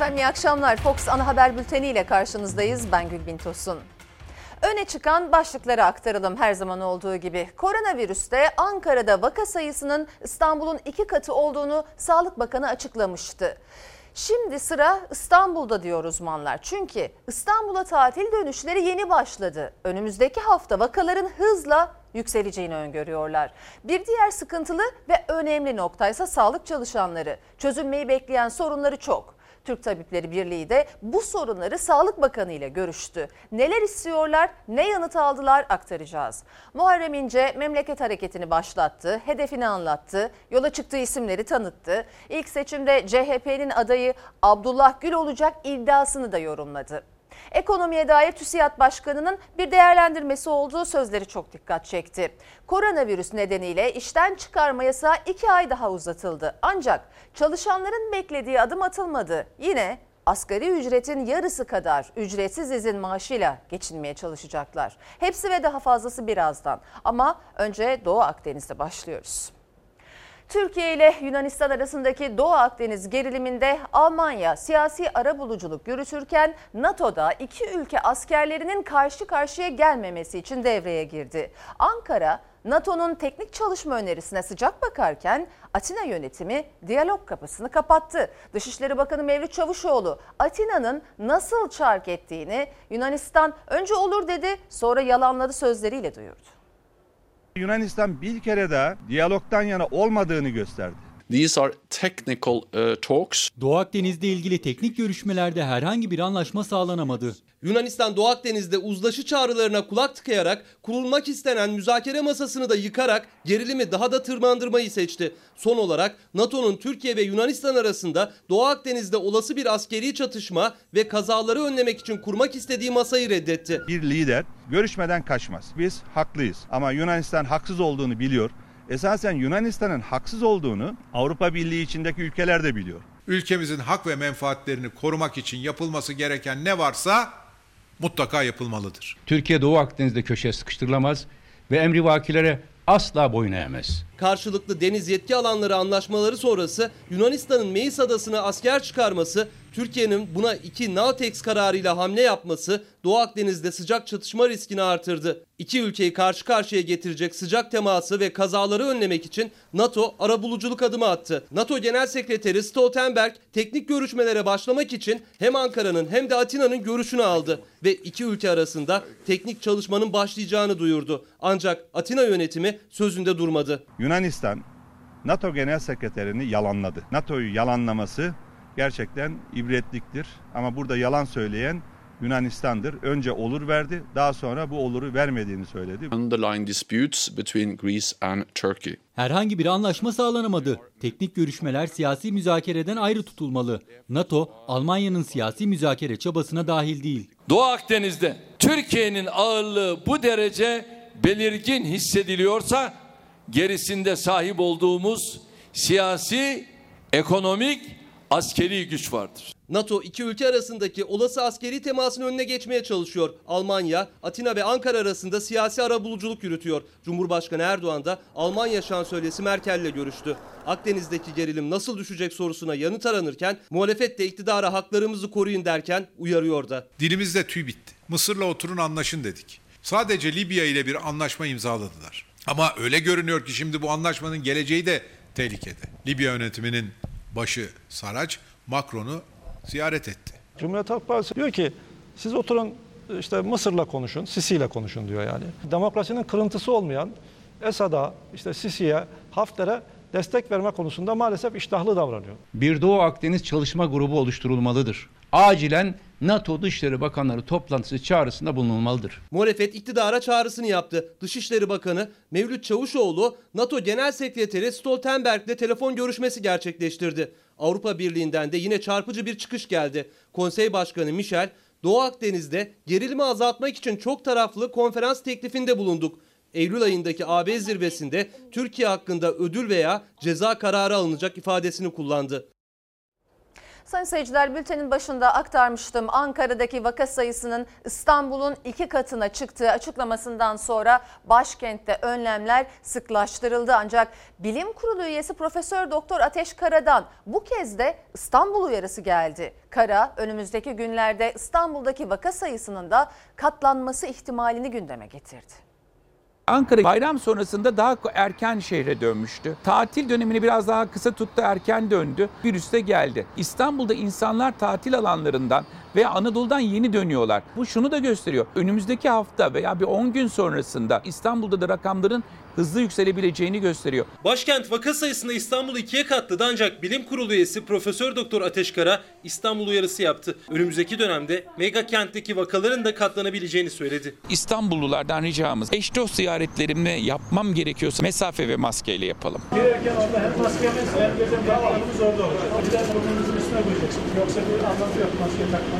Efendim iyi akşamlar. Fox Ana Haber Bülteni ile karşınızdayız. Ben Gülbin Tosun. Öne çıkan başlıkları aktaralım her zaman olduğu gibi. Koronavirüste Ankara'da vaka sayısının İstanbul'un iki katı olduğunu Sağlık Bakanı açıklamıştı. Şimdi sıra İstanbul'da diyor uzmanlar. Çünkü İstanbul'a tatil dönüşleri yeni başladı. Önümüzdeki hafta vakaların hızla yükseleceğini öngörüyorlar. Bir diğer sıkıntılı ve önemli nokta ise sağlık çalışanları. Çözülmeyi bekleyen sorunları çok. Türk Tabipleri Birliği de bu sorunları Sağlık Bakanı ile görüştü. Neler istiyorlar, ne yanıt aldılar aktaracağız. Muharrem İnce memleket hareketini başlattı, hedefini anlattı, yola çıktığı isimleri tanıttı. İlk seçimde CHP'nin adayı Abdullah Gül olacak iddiasını da yorumladı. Ekonomiye dair TÜSİAD Başkanı'nın bir değerlendirmesi olduğu sözleri çok dikkat çekti. Koronavirüs nedeniyle işten çıkarma yasağı iki ay daha uzatıldı. Ancak çalışanların beklediği adım atılmadı. Yine asgari ücretin yarısı kadar ücretsiz izin maaşıyla geçinmeye çalışacaklar. Hepsi ve daha fazlası birazdan. Ama önce Doğu Akdeniz'de başlıyoruz. Türkiye ile Yunanistan arasındaki Doğu Akdeniz geriliminde Almanya siyasi arabuluculuk yürütürken NATO'da iki ülke askerlerinin karşı karşıya gelmemesi için devreye girdi. Ankara NATO'nun teknik çalışma önerisine sıcak bakarken Atina yönetimi diyalog kapısını kapattı. Dışişleri Bakanı Mevlüt Çavuşoğlu Atina'nın nasıl çark ettiğini Yunanistan önce olur dedi sonra yalanladı sözleriyle duyurdu. Yunanistan bir kere daha diyalogtan yana olmadığını gösterdi. These are technical uh, talks. Doğu Akdeniz'de ilgili teknik görüşmelerde herhangi bir anlaşma sağlanamadı. Yunanistan Doğu Akdeniz'de uzlaşı çağrılarına kulak tıkayarak kurulmak istenen müzakere masasını da yıkarak gerilimi daha da tırmandırmayı seçti. Son olarak NATO'nun Türkiye ve Yunanistan arasında Doğu Akdeniz'de olası bir askeri çatışma ve kazaları önlemek için kurmak istediği masayı reddetti. Bir lider görüşmeden kaçmaz. Biz haklıyız ama Yunanistan haksız olduğunu biliyor. Esasen Yunanistan'ın haksız olduğunu Avrupa Birliği içindeki ülkeler de biliyor. Ülkemizin hak ve menfaatlerini korumak için yapılması gereken ne varsa mutlaka yapılmalıdır. Türkiye Doğu Akdeniz'de köşeye sıkıştırılamaz ve emri vakilere asla boyun eğmez. Karşılıklı deniz yetki alanları anlaşmaları sonrası Yunanistan'ın Meis adasına asker çıkarması, Türkiye'nin buna iki Nautex kararıyla hamle yapması Doğu Akdeniz'de sıcak çatışma riskini artırdı. İki ülkeyi karşı karşıya getirecek sıcak teması ve kazaları önlemek için NATO arabuluculuk adımı attı. NATO Genel Sekreteri Stoltenberg teknik görüşmelere başlamak için hem Ankara'nın hem de Atina'nın görüşünü aldı ve iki ülke arasında teknik çalışmanın başlayacağını duyurdu. Ancak Atina yönetimi sözünde durmadı. Yunanistan NATO Genel Sekreterini yalanladı. NATO'yu yalanlaması gerçekten ibretliktir. Ama burada yalan söyleyen Yunanistan'dır. Önce olur verdi, daha sonra bu oluru vermediğini söyledi. Underlying disputes between Greece and Turkey. Herhangi bir anlaşma sağlanamadı. Teknik görüşmeler siyasi müzakereden ayrı tutulmalı. NATO, Almanya'nın siyasi müzakere çabasına dahil değil. Doğu Akdeniz'de Türkiye'nin ağırlığı bu derece belirgin hissediliyorsa gerisinde sahip olduğumuz siyasi, ekonomik, askeri güç vardır. NATO iki ülke arasındaki olası askeri temasın önüne geçmeye çalışıyor. Almanya, Atina ve Ankara arasında siyasi arabuluculuk yürütüyor. Cumhurbaşkanı Erdoğan da Almanya şansölyesi Merkel'le görüştü. Akdeniz'deki gerilim nasıl düşecek sorusuna yanıt aranırken muhalefet de iktidara haklarımızı koruyun derken uyarıyor da. Dilimizde tüy bitti. Mısır'la oturun anlaşın dedik. Sadece Libya ile bir anlaşma imzaladılar. Ama öyle görünüyor ki şimdi bu anlaşmanın geleceği de tehlikede. Libya yönetiminin başı Saraç Macron'u ziyaret etti. Cumhuriyet Halk Partisi diyor ki siz oturun işte Mısır'la konuşun, Sisi ile konuşun diyor yani. Demokrasinin kırıntısı olmayan Esad'a, işte Sisi'ye, Hafter'e destek verme konusunda maalesef iştahlı davranıyor. Bir Doğu Akdeniz çalışma grubu oluşturulmalıdır. Acilen NATO Dışişleri Bakanları toplantısı çağrısında bulunulmalıdır. Muhalefet iktidara çağrısını yaptı. Dışişleri Bakanı Mevlüt Çavuşoğlu NATO Genel Sekreteri Stoltenberg'le telefon görüşmesi gerçekleştirdi. Avrupa Birliği'nden de yine çarpıcı bir çıkış geldi. Konsey Başkanı Michel, Doğu Akdeniz'de gerilimi azaltmak için çok taraflı konferans teklifinde bulunduk. Eylül ayındaki AB zirvesinde Türkiye hakkında ödül veya ceza kararı alınacak ifadesini kullandı. Sayın seyirciler bültenin başında aktarmıştım. Ankara'daki vaka sayısının İstanbul'un iki katına çıktığı açıklamasından sonra başkentte önlemler sıklaştırıldı. Ancak Bilim Kurulu üyesi Profesör Doktor Ateş Kara'dan bu kez de İstanbul uyarısı geldi. Kara önümüzdeki günlerde İstanbul'daki vaka sayısının da katlanması ihtimalini gündeme getirdi. Ankara bayram sonrasında daha erken şehre dönmüştü. Tatil dönemini biraz daha kısa tuttu, erken döndü. Virüs de geldi. İstanbul'da insanlar tatil alanlarından ve Anadolu'dan yeni dönüyorlar. Bu şunu da gösteriyor. Önümüzdeki hafta veya bir 10 gün sonrasında İstanbul'da da rakamların hızlı yükselebileceğini gösteriyor. Başkent vaka sayısında İstanbul'u ikiye katladı ancak bilim kurulu üyesi Profesör Doktor Ateşkara İstanbul uyarısı yaptı. Önümüzdeki dönemde mega kentteki vakaların da katlanabileceğini söyledi. İstanbullulardan ricamız eş dost ziyaretlerimi yapmam gerekiyorsa mesafe ve maskeyle yapalım. Girerken orada hem maskemiz hem bizim rahatlarımız orada olur. Bir de burnunuzun üstüne koyacaksınız. Yoksa bir anlamı yok maske takmanın.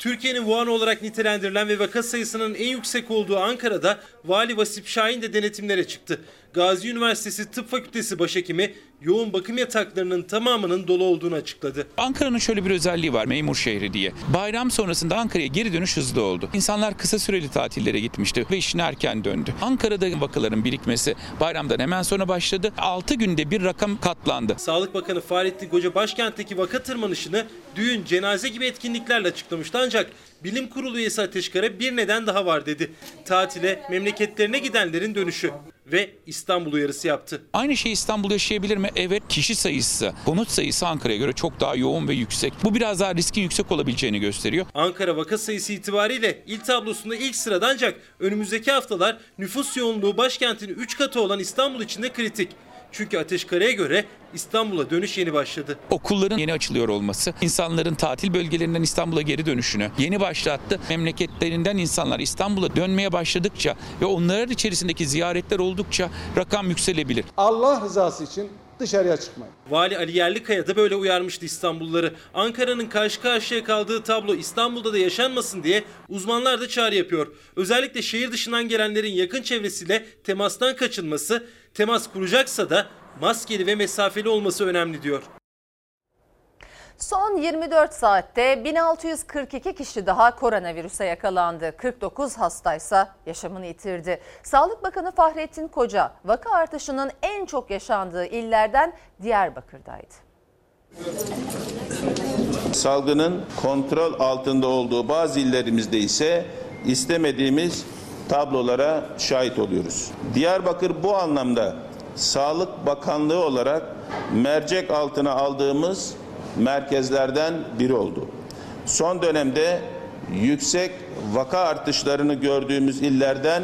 Türkiye'nin Wuhan olarak nitelendirilen ve vaka sayısının en yüksek olduğu Ankara'da Vali Vasip Şahin de denetimlere çıktı. Gazi Üniversitesi Tıp Fakültesi başhekimi yoğun bakım yataklarının tamamının dolu olduğunu açıkladı. Ankara'nın şöyle bir özelliği var memur şehri diye. Bayram sonrasında Ankara'ya geri dönüş hızlı oldu. İnsanlar kısa süreli tatillere gitmişti ve işine erken döndü. Ankara'da vakaların birikmesi bayramdan hemen sonra başladı. 6 günde bir rakam katlandı. Sağlık Bakanı Fahrettin Koca başkentteki vaka tırmanışını düğün, cenaze gibi etkinliklerle açıklamıştı ancak Bilim Kurulu üyesi Ateşkara bir neden daha var dedi. Tatile, memleketlerine gidenlerin dönüşü ve İstanbul uyarısı yaptı. Aynı şey İstanbul yaşayabilir mi? Evet kişi sayısı, konut sayısı Ankara'ya göre çok daha yoğun ve yüksek. Bu biraz daha riskin yüksek olabileceğini gösteriyor. Ankara vaka sayısı itibariyle il tablosunda ilk sırada ancak önümüzdeki haftalar nüfus yoğunluğu başkentin 3 katı olan İstanbul için de kritik. Çünkü Ateşkara'ya göre İstanbul'a dönüş yeni başladı. Okulların yeni açılıyor olması, insanların tatil bölgelerinden İstanbul'a geri dönüşünü yeni başlattı. Memleketlerinden insanlar İstanbul'a dönmeye başladıkça ve onların içerisindeki ziyaretler oldukça rakam yükselebilir. Allah rızası için dışarıya çıkmayın. Vali Ali Yerlikaya da böyle uyarmıştı İstanbulluları. Ankara'nın karşı karşıya kaldığı tablo İstanbul'da da yaşanmasın diye uzmanlar da çağrı yapıyor. Özellikle şehir dışından gelenlerin yakın çevresiyle temastan kaçınması, temas kuracaksa da maskeli ve mesafeli olması önemli diyor. Son 24 saatte 1642 kişi daha koronavirüse yakalandı. 49 hastaysa yaşamını yitirdi. Sağlık Bakanı Fahrettin Koca vaka artışının en çok yaşandığı illerden Diyarbakır'daydı. Salgının kontrol altında olduğu bazı illerimizde ise istemediğimiz tablolara şahit oluyoruz. Diyarbakır bu anlamda Sağlık Bakanlığı olarak mercek altına aldığımız merkezlerden biri oldu. Son dönemde yüksek vaka artışlarını gördüğümüz illerden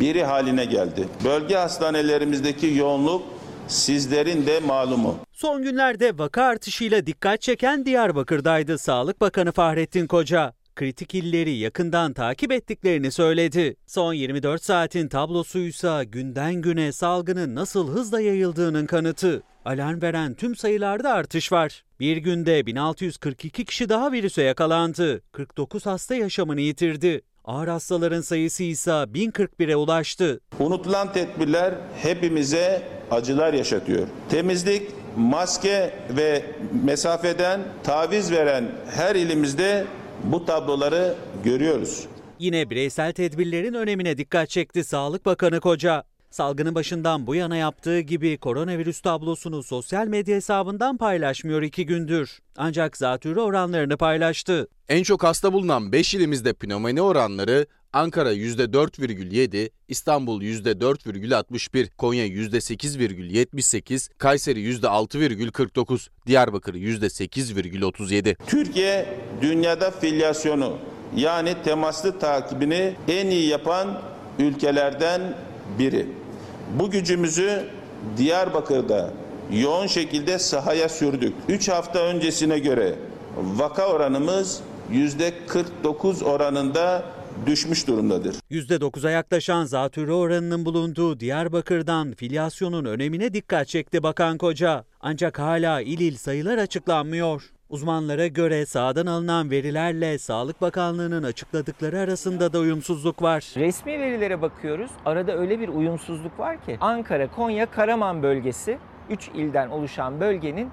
biri haline geldi. Bölge hastanelerimizdeki yoğunluk sizlerin de malumu. Son günlerde vaka artışıyla dikkat çeken Diyarbakır'daydı Sağlık Bakanı Fahrettin Koca. Kritik illeri yakından takip ettiklerini söyledi. Son 24 saatin tablosuysa günden güne salgının nasıl hızla yayıldığının kanıtı. Alarm veren tüm sayılarda artış var. Bir günde 1642 kişi daha virüse yakalandı. 49 hasta yaşamını yitirdi. Ağır hastaların sayısı ise 1041'e ulaştı. Unutulan tedbirler hepimize acılar yaşatıyor. Temizlik, maske ve mesafeden taviz veren her ilimizde bu tabloları görüyoruz. Yine bireysel tedbirlerin önemine dikkat çekti Sağlık Bakanı Koca. Salgının başından bu yana yaptığı gibi koronavirüs tablosunu sosyal medya hesabından paylaşmıyor iki gündür. Ancak zatürre oranlarını paylaştı. En çok hasta bulunan 5 ilimizde pnömoni oranları Ankara %4,7, İstanbul %4,61, Konya %8,78, Kayseri %6,49, Diyarbakır %8,37. Türkiye dünyada filyasyonu yani temaslı takibini en iyi yapan ülkelerden biri. Bu gücümüzü Diyarbakır'da yoğun şekilde sahaya sürdük. 3 hafta öncesine göre vaka oranımız %49 oranında düşmüş durumdadır. %9'a yaklaşan zatürre oranının bulunduğu Diyarbakır'dan filyasyonun önemine dikkat çekti Bakan Koca. Ancak hala il il sayılar açıklanmıyor. Uzmanlara göre sağdan alınan verilerle Sağlık Bakanlığı'nın açıkladıkları arasında da uyumsuzluk var. Resmi verilere bakıyoruz. Arada öyle bir uyumsuzluk var ki Ankara, Konya, Karaman bölgesi 3 ilden oluşan bölgenin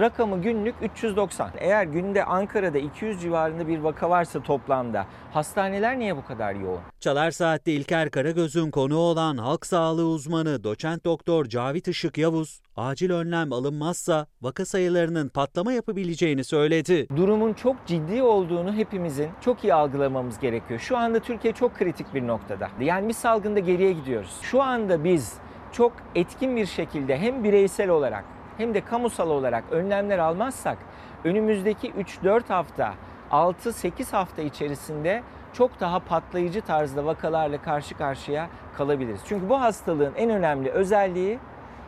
Rakamı günlük 390. Eğer günde Ankara'da 200 civarında bir vaka varsa toplamda hastaneler niye bu kadar yoğun? Çalar Saat'te İlker Karagöz'ün konuğu olan halk sağlığı uzmanı doçent doktor Cavit Işık Yavuz, acil önlem alınmazsa vaka sayılarının patlama yapabileceğini söyledi. Durumun çok ciddi olduğunu hepimizin çok iyi algılamamız gerekiyor. Şu anda Türkiye çok kritik bir noktada. Yani bir salgında geriye gidiyoruz. Şu anda biz çok etkin bir şekilde hem bireysel olarak hem de kamusal olarak önlemler almazsak önümüzdeki 3-4 hafta, 6-8 hafta içerisinde çok daha patlayıcı tarzda vakalarla karşı karşıya kalabiliriz. Çünkü bu hastalığın en önemli özelliği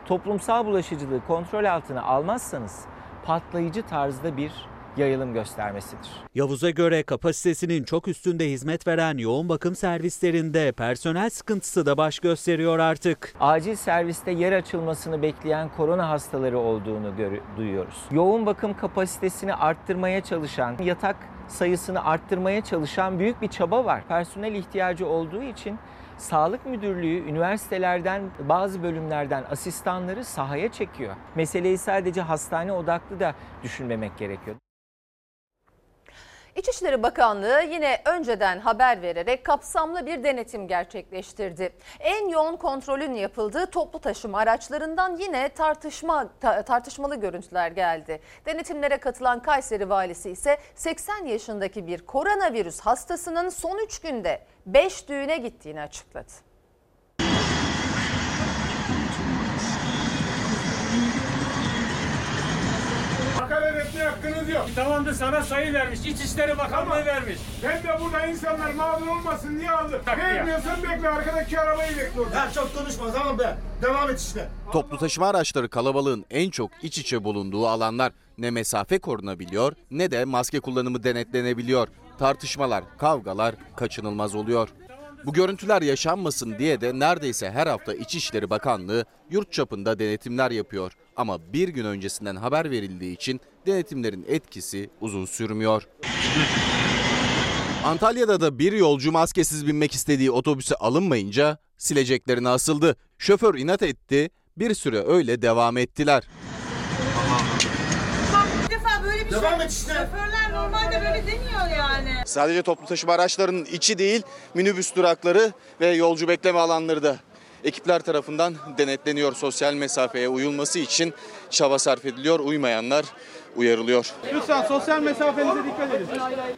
toplumsal bulaşıcılığı kontrol altına almazsanız patlayıcı tarzda bir yayılım göstermesidir. Yavuz'a göre kapasitesinin çok üstünde hizmet veren yoğun bakım servislerinde personel sıkıntısı da baş gösteriyor artık. Acil serviste yer açılmasını bekleyen korona hastaları olduğunu duyuyoruz. Yoğun bakım kapasitesini arttırmaya çalışan, yatak sayısını arttırmaya çalışan büyük bir çaba var. Personel ihtiyacı olduğu için Sağlık Müdürlüğü üniversitelerden bazı bölümlerden asistanları sahaya çekiyor. Meseleyi sadece hastane odaklı da düşünmemek gerekiyor. İçişleri Bakanlığı yine önceden haber vererek kapsamlı bir denetim gerçekleştirdi. En yoğun kontrolün yapıldığı toplu taşıma araçlarından yine tartışma ta- tartışmalı görüntüler geldi. Denetimlere katılan Kayseri valisi ise 80 yaşındaki bir koronavirüs hastasının son 3 günde 5 düğüne gittiğini açıkladı. Hakaret etmeye hakkınız yok. Tamamdır sana sayı vermiş. İçişleri Bakanlığı vermiş. Ben de burada insanlar mağdur olmasın diye aldım. Vermiyorsan bekle arkadaki arabayı bekle orada. Ya çok konuşma tamam be. Devam et işte. Toplu taşıma araçları kalabalığın en çok iç içe bulunduğu alanlar. Ne mesafe korunabiliyor ne de maske kullanımı denetlenebiliyor. Tartışmalar, kavgalar kaçınılmaz oluyor. Bu görüntüler yaşanmasın diye de neredeyse her hafta İçişleri Bakanlığı yurt çapında denetimler yapıyor. Ama bir gün öncesinden haber verildiği için denetimlerin etkisi uzun sürmüyor. Antalya'da da bir yolcu maskesiz binmek istediği otobüse alınmayınca sileceklerine asıldı. Şoför inat etti, bir süre öyle devam ettiler. Bir defa böyle bir Devam şey. et işte. Şoförler normalde böyle demiyor yani. Sadece toplu taşıma araçlarının içi değil, minibüs durakları ve yolcu bekleme alanları da ekipler tarafından denetleniyor. Sosyal mesafeye uyulması için çaba sarf ediliyor. Uymayanlar uyarılıyor. Lütfen sosyal mesafenize dikkat edin.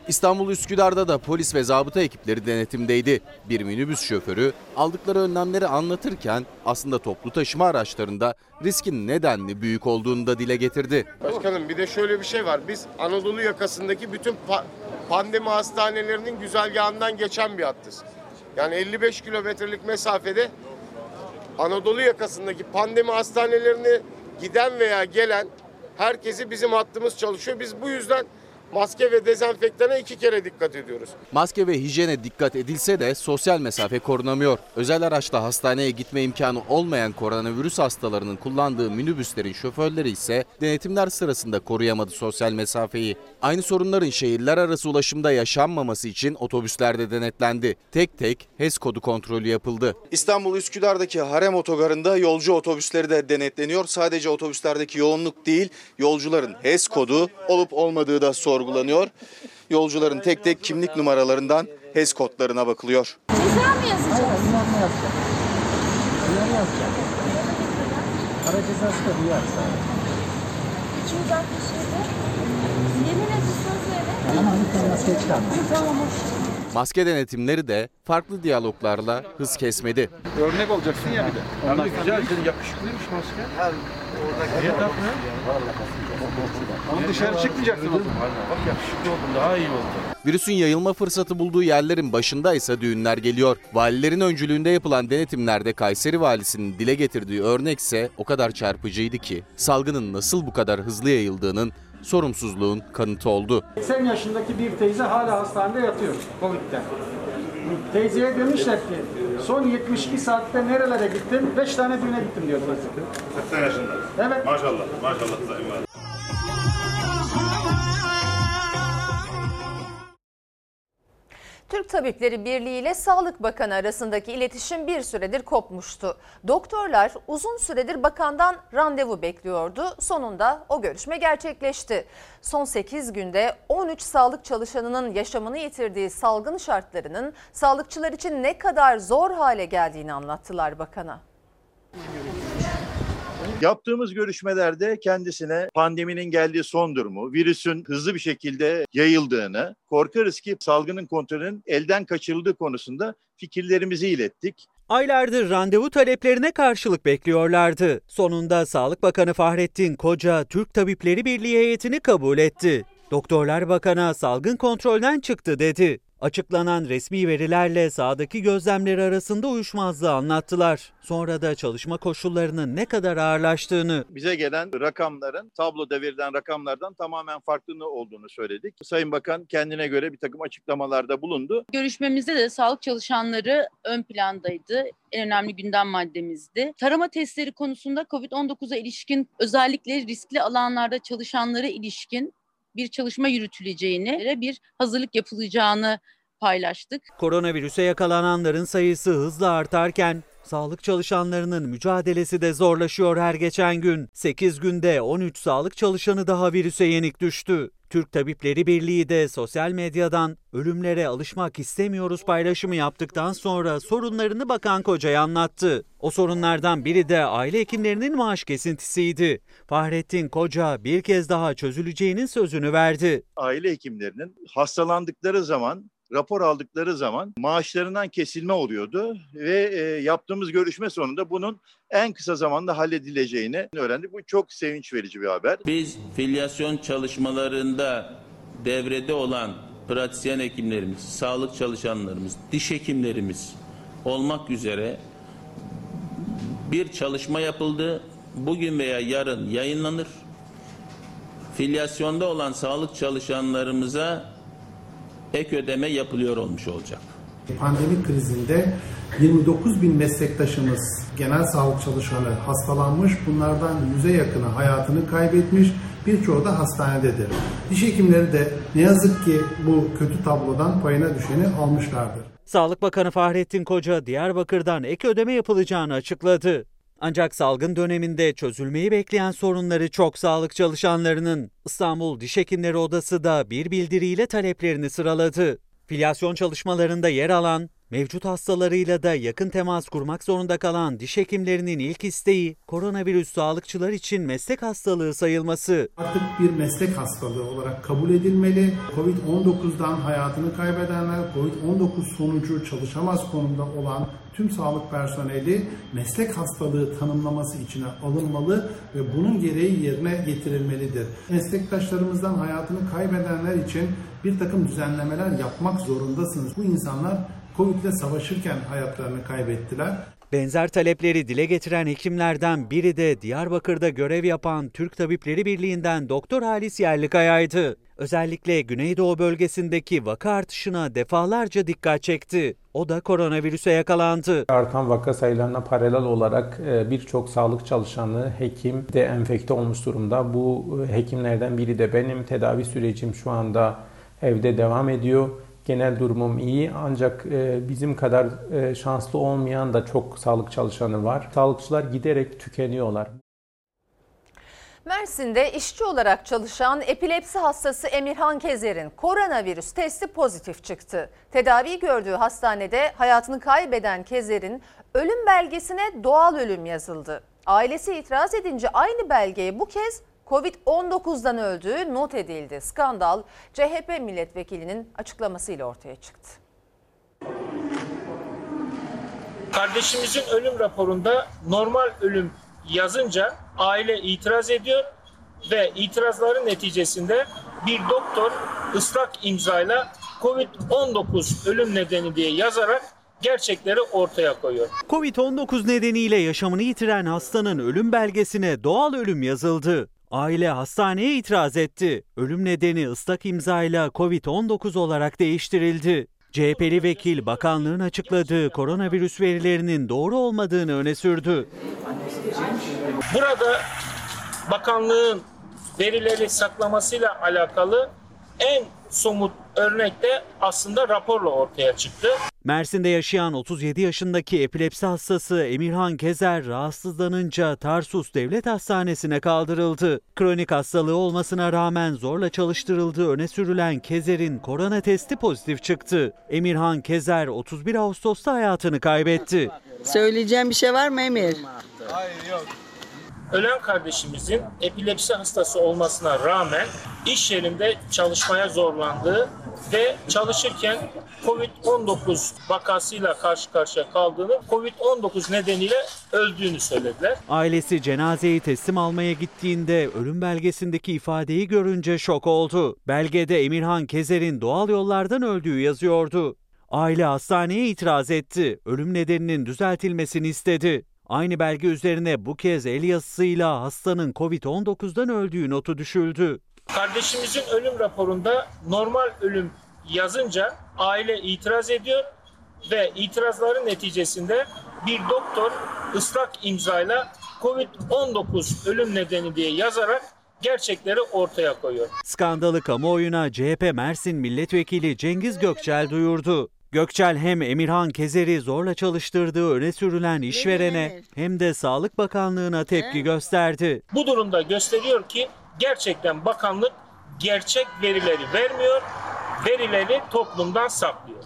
İstanbul Üsküdar'da da polis ve zabıta ekipleri denetimdeydi. Bir minibüs şoförü aldıkları önlemleri anlatırken aslında toplu taşıma araçlarında riskin nedenli büyük olduğunu da dile getirdi. Başkanım bir de şöyle bir şey var. Biz Anadolu yakasındaki bütün pa- pandemi hastanelerinin güzergahından geçen bir hattız. Yani 55 kilometrelik mesafede Anadolu yakasındaki pandemi hastanelerine giden veya gelen herkesi bizim hattımız çalışıyor. Biz bu yüzden maske ve dezenfektana iki kere dikkat ediyoruz. Maske ve hijyene dikkat edilse de sosyal mesafe korunamıyor. Özel araçla hastaneye gitme imkanı olmayan koronavirüs hastalarının kullandığı minibüslerin şoförleri ise denetimler sırasında koruyamadı sosyal mesafeyi. Aynı sorunların şehirler arası ulaşımda yaşanmaması için otobüslerde denetlendi. Tek tek HES kodu kontrolü yapıldı. İstanbul Üsküdar'daki Harem Otogarı'nda yolcu otobüsleri de denetleniyor. Sadece otobüslerdeki yoğunluk değil, yolcuların HES kodu olup olmadığı da sorgulanıyor. Yolcuların tek tek kimlik numaralarından HES kodlarına bakılıyor. Ceza mı yazacağız? Para cezası da duyarsa. 267. Yemin. Ama lütfen maske çıkarma. Tamam. Maske denetimleri de farklı diyaloglarla hız kesmedi. Örnek olacaksın ya bir de. Hem de güzel, senin yakışıklıymış maske. Her orada Niye takmıyor? Ama dışarı çıkmayacaksın o zaman. Bak yakışıklı oldun, daha iyi oldu. Virüsün yayılma fırsatı bulduğu yerlerin başında ise düğünler geliyor. Valilerin öncülüğünde yapılan denetimlerde Kayseri valisinin dile getirdiği örnekse o kadar çarpıcıydı ki salgının nasıl bu kadar hızlı yayıldığının sorumsuzluğun kanıtı oldu. 80 yaşındaki bir teyze hala hastanede yatıyor Covid'den. Teyzeye demişler ki son 72 saatte nerelere gittin? 5 tane düğüne gittim diyor teyze. 80 yaşında. Evet. Maşallah, maşallah Sayın Türk Tabipleri Birliği ile Sağlık Bakanı arasındaki iletişim bir süredir kopmuştu. Doktorlar uzun süredir bakandan randevu bekliyordu. Sonunda o görüşme gerçekleşti. Son 8 günde 13 sağlık çalışanının yaşamını yitirdiği salgın şartlarının sağlıkçılar için ne kadar zor hale geldiğini anlattılar bakana. Yaptığımız görüşmelerde kendisine pandeminin geldiği son durumu, virüsün hızlı bir şekilde yayıldığını, korkarız ki salgının kontrolünün elden kaçırıldığı konusunda fikirlerimizi ilettik. Aylardır randevu taleplerine karşılık bekliyorlardı. Sonunda Sağlık Bakanı Fahrettin Koca Türk Tabipleri Birliği heyetini kabul etti. Doktorlar Bakan'a salgın kontrolden çıktı dedi. Açıklanan resmi verilerle sahadaki gözlemleri arasında uyuşmazlığı anlattılar. Sonra da çalışma koşullarının ne kadar ağırlaştığını. Bize gelen rakamların tabloda verilen rakamlardan tamamen farklı olduğunu söyledik. Sayın Bakan kendine göre bir takım açıklamalarda bulundu. Görüşmemizde de sağlık çalışanları ön plandaydı. En önemli gündem maddemizdi. Tarama testleri konusunda COVID-19'a ilişkin özellikle riskli alanlarda çalışanlara ilişkin bir çalışma yürütüleceğini, bir hazırlık yapılacağını paylaştık. Koronavirüse yakalananların sayısı hızla artarken sağlık çalışanlarının mücadelesi de zorlaşıyor her geçen gün. 8 günde 13 sağlık çalışanı daha virüse yenik düştü. Türk Tabipleri Birliği de sosyal medyadan ölümlere alışmak istemiyoruz paylaşımı yaptıktan sonra sorunlarını Bakan Koca'ya anlattı. O sorunlardan biri de aile hekimlerinin maaş kesintisiydi. Fahrettin Koca bir kez daha çözüleceğinin sözünü verdi. Aile hekimlerinin hastalandıkları zaman rapor aldıkları zaman maaşlarından kesilme oluyordu ve e, yaptığımız görüşme sonunda bunun en kısa zamanda halledileceğini öğrendik. Bu çok sevinç verici bir haber. Biz filyasyon çalışmalarında devrede olan pratisyen hekimlerimiz, sağlık çalışanlarımız, diş hekimlerimiz olmak üzere bir çalışma yapıldı. Bugün veya yarın yayınlanır. Filyasyonda olan sağlık çalışanlarımıza ek ödeme yapılıyor olmuş olacak. Pandemi krizinde 29 bin meslektaşımız genel sağlık çalışanı hastalanmış. Bunlardan yüze yakını hayatını kaybetmiş. Birçoğu da hastanededir. Diş hekimleri de ne yazık ki bu kötü tablodan payına düşeni almışlardır. Sağlık Bakanı Fahrettin Koca Diyarbakır'dan ek ödeme yapılacağını açıkladı. Ancak salgın döneminde çözülmeyi bekleyen sorunları çok sağlık çalışanlarının. İstanbul Diş Hekimleri Odası da bir bildiriyle taleplerini sıraladı. Filyasyon çalışmalarında yer alan, mevcut hastalarıyla da yakın temas kurmak zorunda kalan diş hekimlerinin ilk isteği koronavirüs sağlıkçılar için meslek hastalığı sayılması. Artık bir meslek hastalığı olarak kabul edilmeli. Covid-19'dan hayatını kaybedenler, Covid-19 sonucu çalışamaz konumda olan tüm sağlık personeli meslek hastalığı tanımlaması içine alınmalı ve bunun gereği yerine getirilmelidir. Meslektaşlarımızdan hayatını kaybedenler için bir takım düzenlemeler yapmak zorundasınız. Bu insanlar Covid ile savaşırken hayatlarını kaybettiler. Benzer talepleri dile getiren hekimlerden biri de Diyarbakır'da görev yapan Türk Tabipleri Birliği'nden Doktor Halis Yerlikaya'ydı. Özellikle Güneydoğu bölgesindeki vaka artışına defalarca dikkat çekti. O da koronavirüse yakalandı. Artan vaka sayılarına paralel olarak birçok sağlık çalışanı, hekim de enfekte olmuş durumda. Bu hekimlerden biri de benim. Tedavi sürecim şu anda evde devam ediyor. Genel durumum iyi ancak bizim kadar şanslı olmayan da çok sağlık çalışanı var. Sağlıkçılar giderek tükeniyorlar. Mersin'de işçi olarak çalışan epilepsi hastası Emirhan Kezer'in koronavirüs testi pozitif çıktı. Tedavi gördüğü hastanede hayatını kaybeden Kezer'in ölüm belgesine doğal ölüm yazıldı. Ailesi itiraz edince aynı belgeye bu kez Covid-19'dan öldüğü not edildi. Skandal CHP milletvekilinin açıklamasıyla ortaya çıktı. Kardeşimizin ölüm raporunda normal ölüm yazınca aile itiraz ediyor ve itirazların neticesinde bir doktor ıslak imzayla Covid-19 ölüm nedeni diye yazarak gerçekleri ortaya koyuyor. Covid-19 nedeniyle yaşamını yitiren hastanın ölüm belgesine doğal ölüm yazıldı. Aile hastaneye itiraz etti. Ölüm nedeni ıslak imzayla Covid-19 olarak değiştirildi. CHP'li vekil bakanlığın açıkladığı koronavirüs verilerinin doğru olmadığını öne sürdü. Burada bakanlığın verileri saklamasıyla alakalı en somut örnek de aslında raporla ortaya çıktı. Mersin'de yaşayan 37 yaşındaki epilepsi hastası Emirhan Kezer rahatsızlanınca Tarsus Devlet Hastanesi'ne kaldırıldı. Kronik hastalığı olmasına rağmen zorla çalıştırıldığı öne sürülen Kezer'in korona testi pozitif çıktı. Emirhan Kezer 31 Ağustos'ta hayatını kaybetti. Söyleyeceğim bir şey var mı Emir? Ölen kardeşimizin epilepsi hastası olmasına rağmen iş yerinde çalışmaya zorlandığı ve çalışırken Covid-19 vakasıyla karşı karşıya kaldığını, Covid-19 nedeniyle öldüğünü söylediler. Ailesi cenazeyi teslim almaya gittiğinde ölüm belgesindeki ifadeyi görünce şok oldu. Belgede Emirhan Kezer'in doğal yollardan öldüğü yazıyordu. Aile hastaneye itiraz etti. Ölüm nedeninin düzeltilmesini istedi. Aynı belge üzerine bu kez el yazısıyla hastanın Covid-19'dan öldüğü notu düşüldü. Kardeşimizin ölüm raporunda normal ölüm yazınca aile itiraz ediyor ve itirazların neticesinde bir doktor ıslak imzayla Covid-19 ölüm nedeni diye yazarak gerçekleri ortaya koyuyor. Skandalı kamuoyuna CHP Mersin Milletvekili Cengiz Gökçel duyurdu. Gökçel hem Emirhan Kezer'i zorla çalıştırdığı öne sürülen işverene hem de Sağlık Bakanlığı'na tepki gösterdi. Bu durumda gösteriyor ki gerçekten bakanlık gerçek verileri vermiyor, verileri toplumdan saklıyor.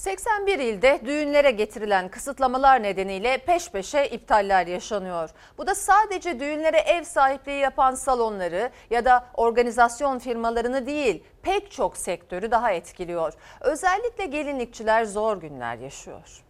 81 ilde düğünlere getirilen kısıtlamalar nedeniyle peş peşe iptaller yaşanıyor. Bu da sadece düğünlere ev sahipliği yapan salonları ya da organizasyon firmalarını değil pek çok sektörü daha etkiliyor. Özellikle gelinlikçiler zor günler yaşıyor.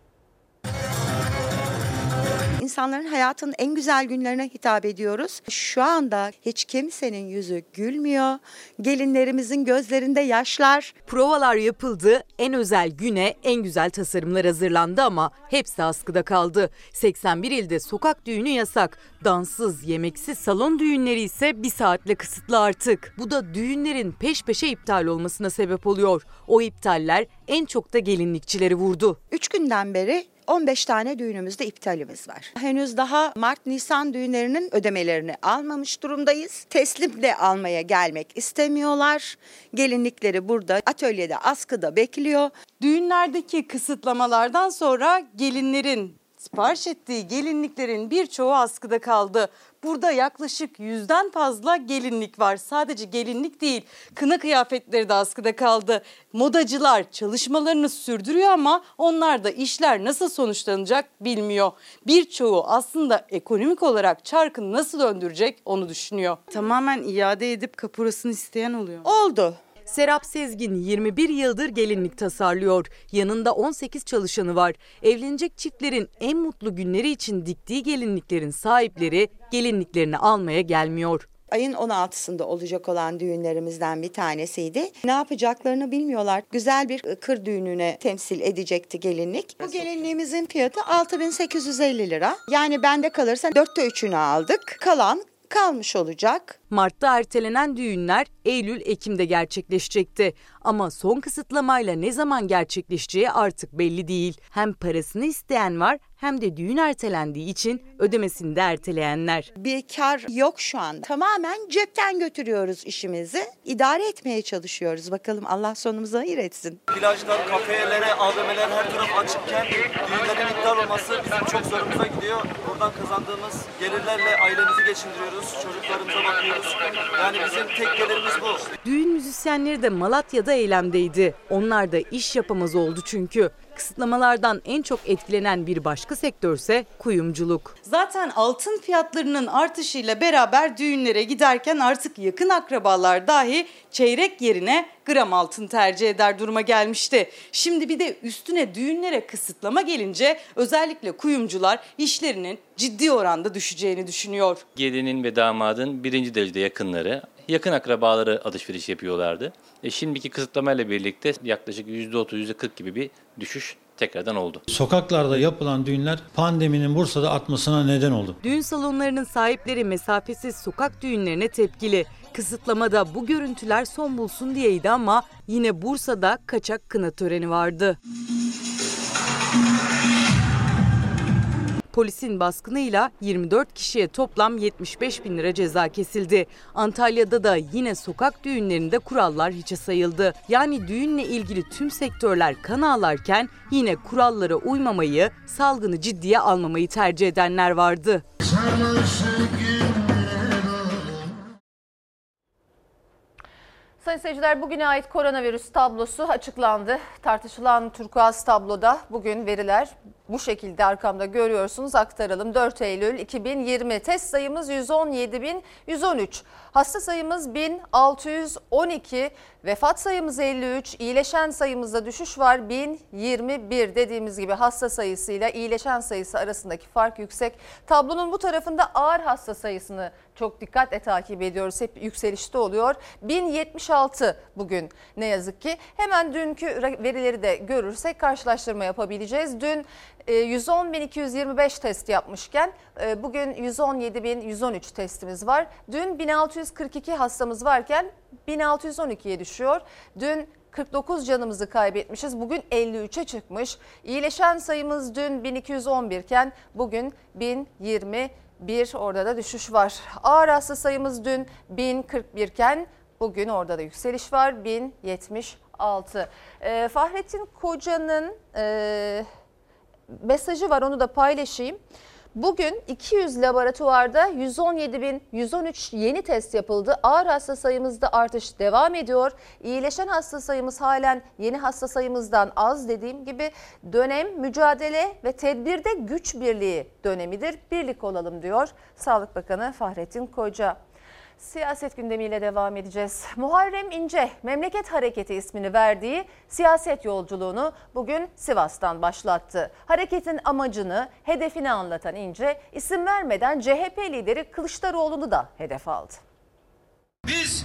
İnsanların hayatının en güzel günlerine hitap ediyoruz. Şu anda hiç kimsenin yüzü gülmüyor. Gelinlerimizin gözlerinde yaşlar. Provalar yapıldı, en özel güne en güzel tasarımlar hazırlandı ama hepsi askıda kaldı. 81 ilde sokak düğünü yasak. Danssız, yemeksiz salon düğünleri ise bir saatle kısıtlı artık. Bu da düğünlerin peş peşe iptal olmasına sebep oluyor. O iptaller en çok da gelinlikçileri vurdu. Üç günden beri 15 tane düğünümüzde iptalimiz var. Henüz daha Mart-Nisan düğünlerinin ödemelerini almamış durumdayız. Teslim de almaya gelmek istemiyorlar. Gelinlikleri burada atölyede askıda bekliyor. Düğünlerdeki kısıtlamalardan sonra gelinlerin sipariş ettiği gelinliklerin birçoğu askıda kaldı. Burada yaklaşık yüzden fazla gelinlik var. Sadece gelinlik değil, kına kıyafetleri de askıda kaldı. Modacılar çalışmalarını sürdürüyor ama onlar da işler nasıl sonuçlanacak bilmiyor. Birçoğu aslında ekonomik olarak çarkını nasıl döndürecek onu düşünüyor. Tamamen iade edip kapurasını isteyen oluyor. Oldu. Serap Sezgin 21 yıldır gelinlik tasarlıyor. Yanında 18 çalışanı var. Evlenecek çiftlerin en mutlu günleri için diktiği gelinliklerin sahipleri gelinliklerini almaya gelmiyor. Ayın 16'sında olacak olan düğünlerimizden bir tanesiydi. Ne yapacaklarını bilmiyorlar. Güzel bir kır düğününe temsil edecekti gelinlik. Bu gelinliğimizin fiyatı 6850 lira. Yani bende kalırsa dörtte üçünü aldık. Kalan kalmış olacak. Mart'ta ertelenen düğünler Eylül-Ekim'de gerçekleşecekti. Ama son kısıtlamayla ne zaman gerçekleşeceği artık belli değil. Hem parasını isteyen var hem de düğün ertelendiği için ödemesini de erteleyenler. Bir kar yok şu an. Tamamen cepten götürüyoruz işimizi. İdare etmeye çalışıyoruz. Bakalım Allah sonumuzu hayır etsin. Plajlar, kafelere, AVM'ler her taraf açıkken düğünlerin iptal olması bizim çok zorumuza gidiyor. Buradan kazandığımız gelirlerle ailemizi geçindiriyoruz, çocuklarımıza bakıyoruz. Yani bizim tek gelirimiz. Düğün müzisyenleri de Malatya'da eylemdeydi. Onlar da iş yapamaz oldu çünkü. Kısıtlamalardan en çok etkilenen bir başka sektörse kuyumculuk. Zaten altın fiyatlarının artışıyla beraber düğünlere giderken artık yakın akrabalar dahi çeyrek yerine gram altın tercih eder duruma gelmişti. Şimdi bir de üstüne düğünlere kısıtlama gelince özellikle kuyumcular işlerinin ciddi oranda düşeceğini düşünüyor. Gelinin ve damadın birinci derecede yakınları, yakın akrabaları alışveriş yapıyorlardı. E şimdiki kısıtlamayla birlikte yaklaşık %30, %40 gibi bir düşüş tekrardan oldu. Sokaklarda yapılan düğünler pandeminin Bursa'da artmasına neden oldu. Düğün salonlarının sahipleri mesafesiz sokak düğünlerine tepkili. Kısıtlamada bu görüntüler son bulsun diyeydi ama yine Bursa'da kaçak kına töreni vardı. Polisin baskınıyla 24 kişiye toplam 75 bin lira ceza kesildi. Antalya'da da yine sokak düğünlerinde kurallar hiçe sayıldı. Yani düğünle ilgili tüm sektörler kan ağlarken yine kurallara uymamayı, salgını ciddiye almamayı tercih edenler vardı. Sayın seyirciler bugüne ait koronavirüs tablosu açıklandı. Tartışılan turkuaz tabloda bugün veriler bu şekilde arkamda görüyorsunuz aktaralım. 4 Eylül 2020 test sayımız 117.113, hasta sayımız 1612, vefat sayımız 53, iyileşen sayımızda düşüş var 1021 dediğimiz gibi hasta sayısıyla iyileşen sayısı arasındaki fark yüksek. Tablonun bu tarafında ağır hasta sayısını çok dikkatle takip ediyoruz. Hep yükselişte oluyor. 1076 bugün ne yazık ki. Hemen dünkü verileri de görürsek karşılaştırma yapabileceğiz. Dün 110.225 test yapmışken e, bugün 117.113 testimiz var. Dün 1642 hastamız varken 1612'ye düşüyor. Dün 49 canımızı kaybetmişiz. Bugün 53'e çıkmış. İyileşen sayımız dün 1211 iken bugün 1020 bir orada da düşüş var. Ağır hasta sayımız dün 1041 iken bugün orada da yükseliş var 1076. Ee, Fahrettin Koca'nın e, mesajı var onu da paylaşayım. Bugün 200 laboratuvarda 117.113 yeni test yapıldı. Ağır hasta sayımızda artış devam ediyor. İyileşen hasta sayımız halen yeni hasta sayımızdan az dediğim gibi dönem mücadele ve tedbirde güç birliği dönemidir. Birlik olalım diyor Sağlık Bakanı Fahrettin Koca. Siyaset gündemiyle devam edeceğiz. Muharrem İnce, Memleket Hareketi ismini verdiği siyaset yolculuğunu bugün Sivas'tan başlattı. Hareketin amacını, hedefini anlatan İnce, isim vermeden CHP lideri Kılıçdaroğlu'nu da hedef aldı. Biz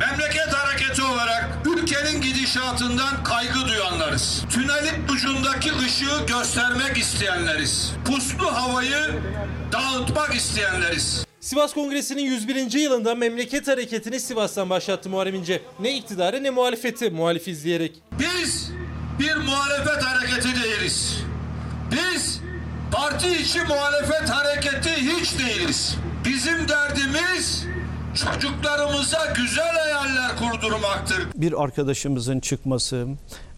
memleket hareketi olarak ülkenin gidişatından kaygı duyanlarız. Tünelin ucundaki ışığı göstermek isteyenleriz. Puslu havayı dağıtmak isteyenleriz. Sivas Kongresi'nin 101. yılında memleket hareketini Sivas'tan başlattı Muharrem İnce. Ne iktidarı ne muhalefeti muhalif izleyerek. Biz bir muhalefet hareketi değiliz. Biz parti içi muhalefet hareketi hiç değiliz. Bizim derdimiz çocuklarımıza güzel hayaller kurdurmaktır. Bir arkadaşımızın çıkması,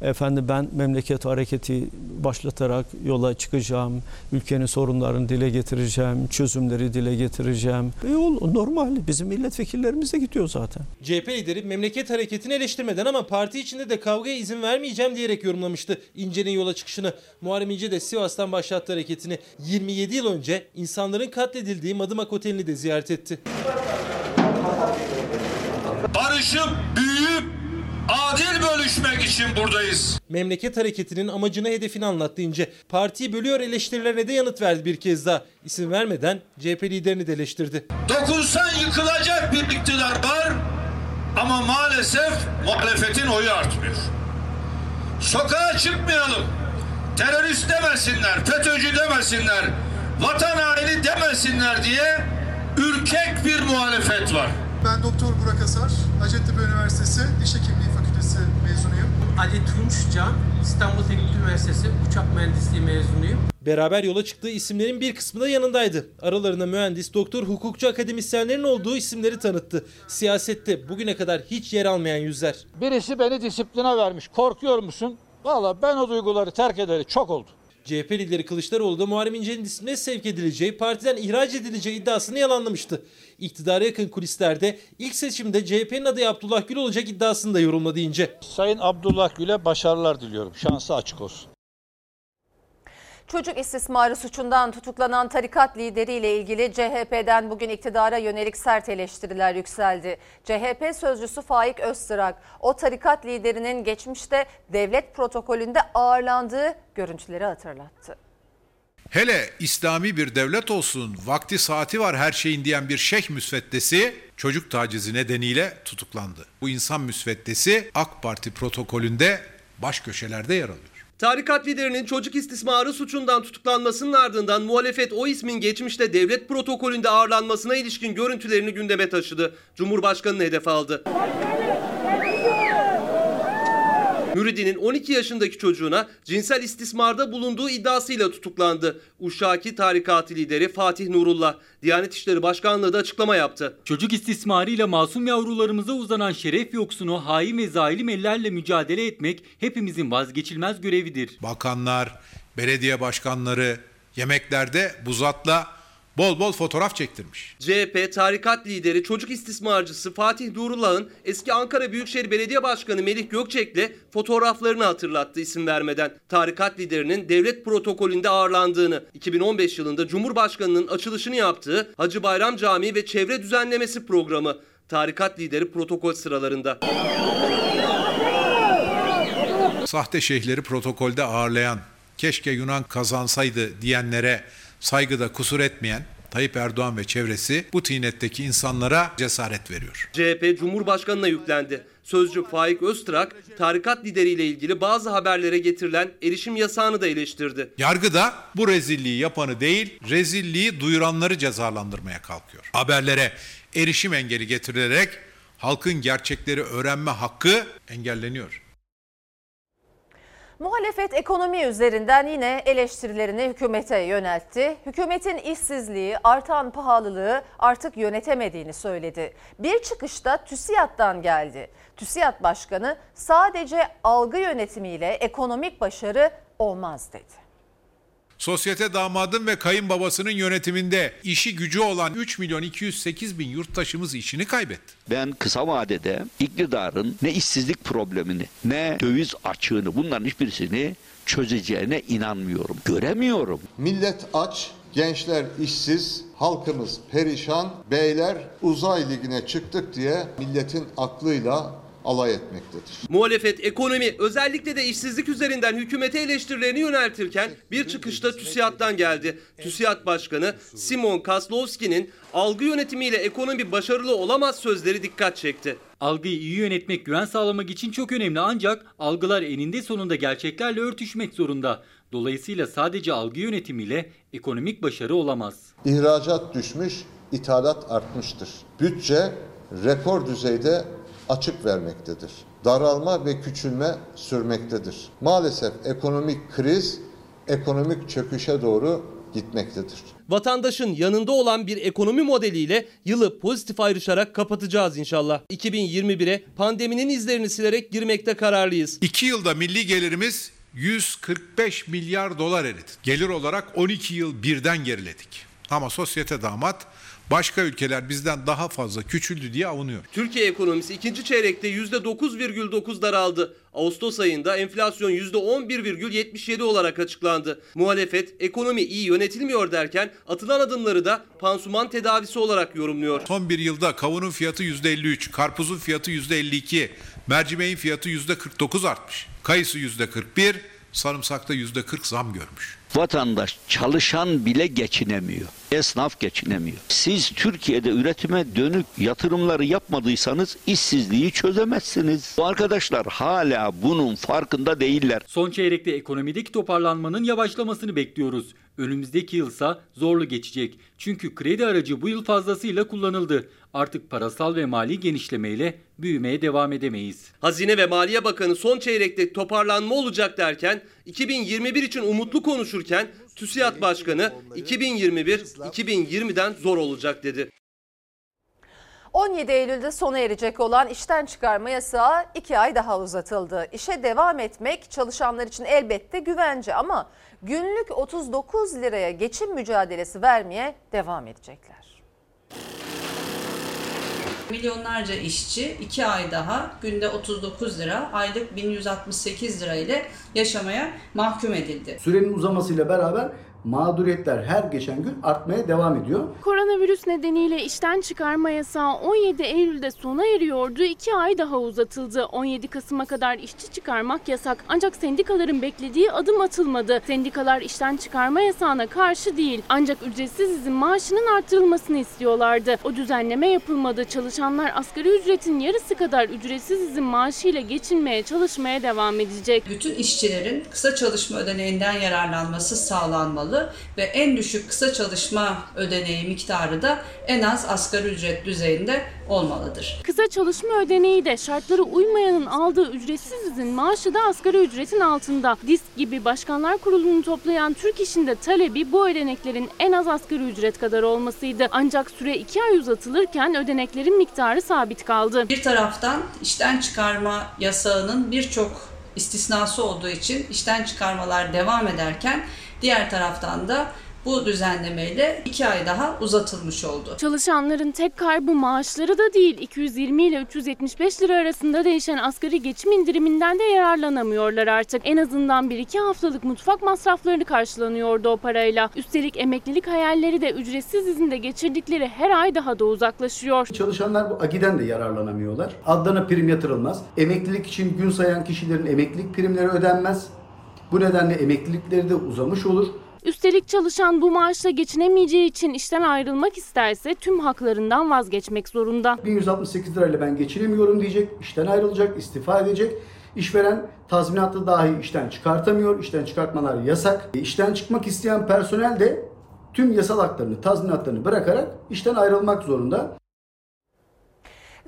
efendim ben memleket hareketi başlatarak yola çıkacağım, ülkenin sorunlarını dile getireceğim, çözümleri dile getireceğim. E yol normal, bizim milletvekillerimiz de gidiyor zaten. CHP lideri memleket hareketini eleştirmeden ama parti içinde de kavgaya izin vermeyeceğim diyerek yorumlamıştı İnce'nin yola çıkışını. Muharrem İnce de Sivas'tan başlattı hareketini. 27 yıl önce insanların katledildiği Madımak Oteli'ni de ziyaret etti. Barışıp büyüyüp adil bölüşmek için buradayız. Memleket hareketinin amacını hedefini anlattı İnce. Partiyi bölüyor eleştirilerine de yanıt verdi bir kez daha. İsim vermeden CHP liderini de eleştirdi. Dokunsan yıkılacak bir iktidar var ama maalesef muhalefetin oyu artmıyor. Sokağa çıkmayalım. Terörist demesinler, FETÖ'cü demesinler, vatan haini demesinler diye ürkek bir muhalefet var. Ben Doktor Burak Asar, Hacettepe Üniversitesi Diş Hekimliği Fakültesi mezunuyum. Ali Tunç Can, İstanbul Teknik Üniversitesi Uçak Mühendisliği mezunuyum. Beraber yola çıktığı isimlerin bir kısmı da yanındaydı. Aralarında mühendis, doktor, hukukçu akademisyenlerin olduğu isimleri tanıttı. Siyasette bugüne kadar hiç yer almayan yüzler. Birisi beni disipline vermiş. Korkuyor musun? Valla ben o duyguları terk edeli çok oldu. CHP lideri Kılıçdaroğlu da Muharrem İnce'nin disipline sevk edileceği, partiden ihraç edileceği iddiasını yalanlamıştı. İktidara yakın kulislerde ilk seçimde CHP'nin adayı Abdullah Gül olacak iddiasını da yorumladı İnce. Sayın Abdullah Gül'e başarılar diliyorum. Şansı açık olsun. Çocuk istismarı suçundan tutuklanan tarikat lideriyle ilgili CHP'den bugün iktidara yönelik sert eleştiriler yükseldi. CHP sözcüsü Faik Öztırk o tarikat liderinin geçmişte devlet protokolünde ağırlandığı görüntüleri hatırlattı. Hele İslami bir devlet olsun, vakti saati var her şeyin diyen bir şeyh müsveddesi çocuk tacizi nedeniyle tutuklandı. Bu insan müsveddesi AK Parti protokolünde baş köşelerde yer alıyor. Tarikat liderinin çocuk istismarı suçundan tutuklanmasının ardından muhalefet o ismin geçmişte devlet protokolünde ağırlanmasına ilişkin görüntülerini gündeme taşıdı. Cumhurbaşkanı'nı hedef aldı. Müridinin 12 yaşındaki çocuğuna cinsel istismarda bulunduğu iddiasıyla tutuklandı. Uşaki tarikatı lideri Fatih Nurullah, Diyanet İşleri Başkanlığı da açıklama yaptı. Çocuk istismarıyla masum yavrularımıza uzanan şeref yoksunu hain ve zalim ellerle mücadele etmek hepimizin vazgeçilmez görevidir. Bakanlar, belediye başkanları yemeklerde bu zatla bol bol fotoğraf çektirmiş. CHP tarikat lideri çocuk istismarcısı Fatih Nurullah'ın eski Ankara Büyükşehir Belediye Başkanı Melih Gökçek'le fotoğraflarını hatırlattı isim vermeden. Tarikat liderinin devlet protokolünde ağırlandığını, 2015 yılında Cumhurbaşkanı'nın açılışını yaptığı Hacı Bayram Camii ve Çevre Düzenlemesi programı tarikat lideri protokol sıralarında. Sahte şeyhleri protokolde ağırlayan, keşke Yunan kazansaydı diyenlere saygıda kusur etmeyen Tayyip Erdoğan ve çevresi bu tinetteki insanlara cesaret veriyor. CHP Cumhurbaşkanı'na yüklendi. Sözcü Faik Öztrak, tarikat lideriyle ilgili bazı haberlere getirilen erişim yasağını da eleştirdi. Yargı da bu rezilliği yapanı değil, rezilliği duyuranları cezalandırmaya kalkıyor. Haberlere erişim engeli getirilerek halkın gerçekleri öğrenme hakkı engelleniyor. Muhalefet ekonomi üzerinden yine eleştirilerini hükümete yöneltti. Hükümetin işsizliği, artan pahalılığı artık yönetemediğini söyledi. Bir çıkışta TÜSİAD'dan geldi. TÜSİAD Başkanı sadece algı yönetimiyle ekonomik başarı olmaz dedi. Sosyete damadın ve kayınbabasının yönetiminde işi gücü olan 3 milyon 208 bin yurttaşımız işini kaybetti. Ben kısa vadede iktidarın ne işsizlik problemini ne döviz açığını bunların hiçbirisini çözeceğine inanmıyorum. Göremiyorum. Millet aç, gençler işsiz, halkımız perişan, beyler uzay ligine çıktık diye milletin aklıyla alay etmektedir. Muhalefet ekonomi özellikle de işsizlik üzerinden hükümete eleştirilerini yöneltirken bir çıkışta TÜSİAD'dan geldi. TÜSİAD Başkanı Simon Kaslowski'nin algı yönetimiyle ekonomi başarılı olamaz sözleri dikkat çekti. Algıyı iyi yönetmek güven sağlamak için çok önemli ancak algılar eninde sonunda gerçeklerle örtüşmek zorunda. Dolayısıyla sadece algı yönetimiyle ekonomik başarı olamaz. İhracat düşmüş, ithalat artmıştır. Bütçe rekor düzeyde açık vermektedir. Daralma ve küçülme sürmektedir. Maalesef ekonomik kriz ekonomik çöküşe doğru gitmektedir. Vatandaşın yanında olan bir ekonomi modeliyle yılı pozitif ayrışarak kapatacağız inşallah. 2021'e pandeminin izlerini silerek girmekte kararlıyız. 2 yılda milli gelirimiz 145 milyar dolar eridi. Gelir olarak 12 yıl birden geriledik. Ama sosyete damat başka ülkeler bizden daha fazla küçüldü diye avunuyor. Türkiye ekonomisi ikinci çeyrekte %9,9 daraldı. Ağustos ayında enflasyon %11,77 olarak açıklandı. Muhalefet ekonomi iyi yönetilmiyor derken atılan adımları da pansuman tedavisi olarak yorumluyor. Son bir yılda kavunun fiyatı %53, karpuzun fiyatı %52, mercimeğin fiyatı %49 artmış. Kayısı %41, sarımsakta %40 zam görmüş. Vatandaş çalışan bile geçinemiyor. Esnaf geçinemiyor. Siz Türkiye'de üretime dönük yatırımları yapmadıysanız işsizliği çözemezsiniz. Bu arkadaşlar hala bunun farkında değiller. Son çeyrekte ekonomideki toparlanmanın yavaşlamasını bekliyoruz. Önümüzdeki yılsa zorlu geçecek. Çünkü kredi aracı bu yıl fazlasıyla kullanıldı. Artık parasal ve mali genişlemeyle büyümeye devam edemeyiz. Hazine ve Maliye Bakanı son çeyrekte toparlanma olacak derken 2021 için umutlu konuşurken TÜSİAD Başkanı 2021-2020'den zor olacak dedi. 17 Eylül'de sona erecek olan işten çıkarma yasağı 2 ay daha uzatıldı. İşe devam etmek çalışanlar için elbette güvence ama günlük 39 liraya geçim mücadelesi vermeye devam edecekler. Milyonlarca işçi 2 ay daha günde 39 lira, aylık 1168 lira ile yaşamaya mahkum edildi. Sürenin uzamasıyla beraber mağduriyetler her geçen gün artmaya devam ediyor. Koronavirüs nedeniyle işten çıkarma yasağı 17 Eylül'de sona eriyordu. 2 ay daha uzatıldı. 17 Kasım'a kadar işçi çıkarmak yasak. Ancak sendikaların beklediği adım atılmadı. Sendikalar işten çıkarma yasağına karşı değil. Ancak ücretsiz izin maaşının artırılmasını istiyorlardı. O düzenleme yapılmadı. Çalışanlar asgari ücretin yarısı kadar ücretsiz izin maaşıyla geçinmeye çalışmaya devam edecek. Bütün işçilerin kısa çalışma ödeneğinden yararlanması sağlanmalı. Olmalı ve en düşük kısa çalışma ödeneği miktarı da en az asgari ücret düzeyinde olmalıdır. Kısa çalışma ödeneği de şartları uymayanın aldığı ücretsiz izin maaşı da asgari ücretin altında. Disk gibi Başkanlar Kurulu'nu toplayan Türk İş'in de talebi bu ödeneklerin en az asgari ücret kadar olmasıydı. Ancak süre 2 ay uzatılırken ödeneklerin miktarı sabit kaldı. Bir taraftan işten çıkarma yasağının birçok istisnası olduğu için işten çıkarmalar devam ederken diğer taraftan da bu düzenlemeyle 2 ay daha uzatılmış oldu. Çalışanların tek kaybı maaşları da değil. 220 ile 375 lira arasında değişen asgari geçim indiriminden de yararlanamıyorlar artık. En azından 1-2 haftalık mutfak masraflarını karşılanıyordu o parayla. Üstelik emeklilik hayalleri de ücretsiz izinde geçirdikleri her ay daha da uzaklaşıyor. Çalışanlar bu agiden de yararlanamıyorlar. Adlarına prim yatırılmaz. Emeklilik için gün sayan kişilerin emeklilik primleri ödenmez. Bu nedenle emeklilikleri de uzamış olur. Üstelik çalışan bu maaşla geçinemeyeceği için işten ayrılmak isterse tüm haklarından vazgeçmek zorunda. 1168 lirayla ben geçinemiyorum diyecek, işten ayrılacak, istifa edecek. İşveren tazminatlı dahi işten çıkartamıyor, işten çıkartmalar yasak. İşten çıkmak isteyen personel de tüm yasal haklarını, tazminatlarını bırakarak işten ayrılmak zorunda.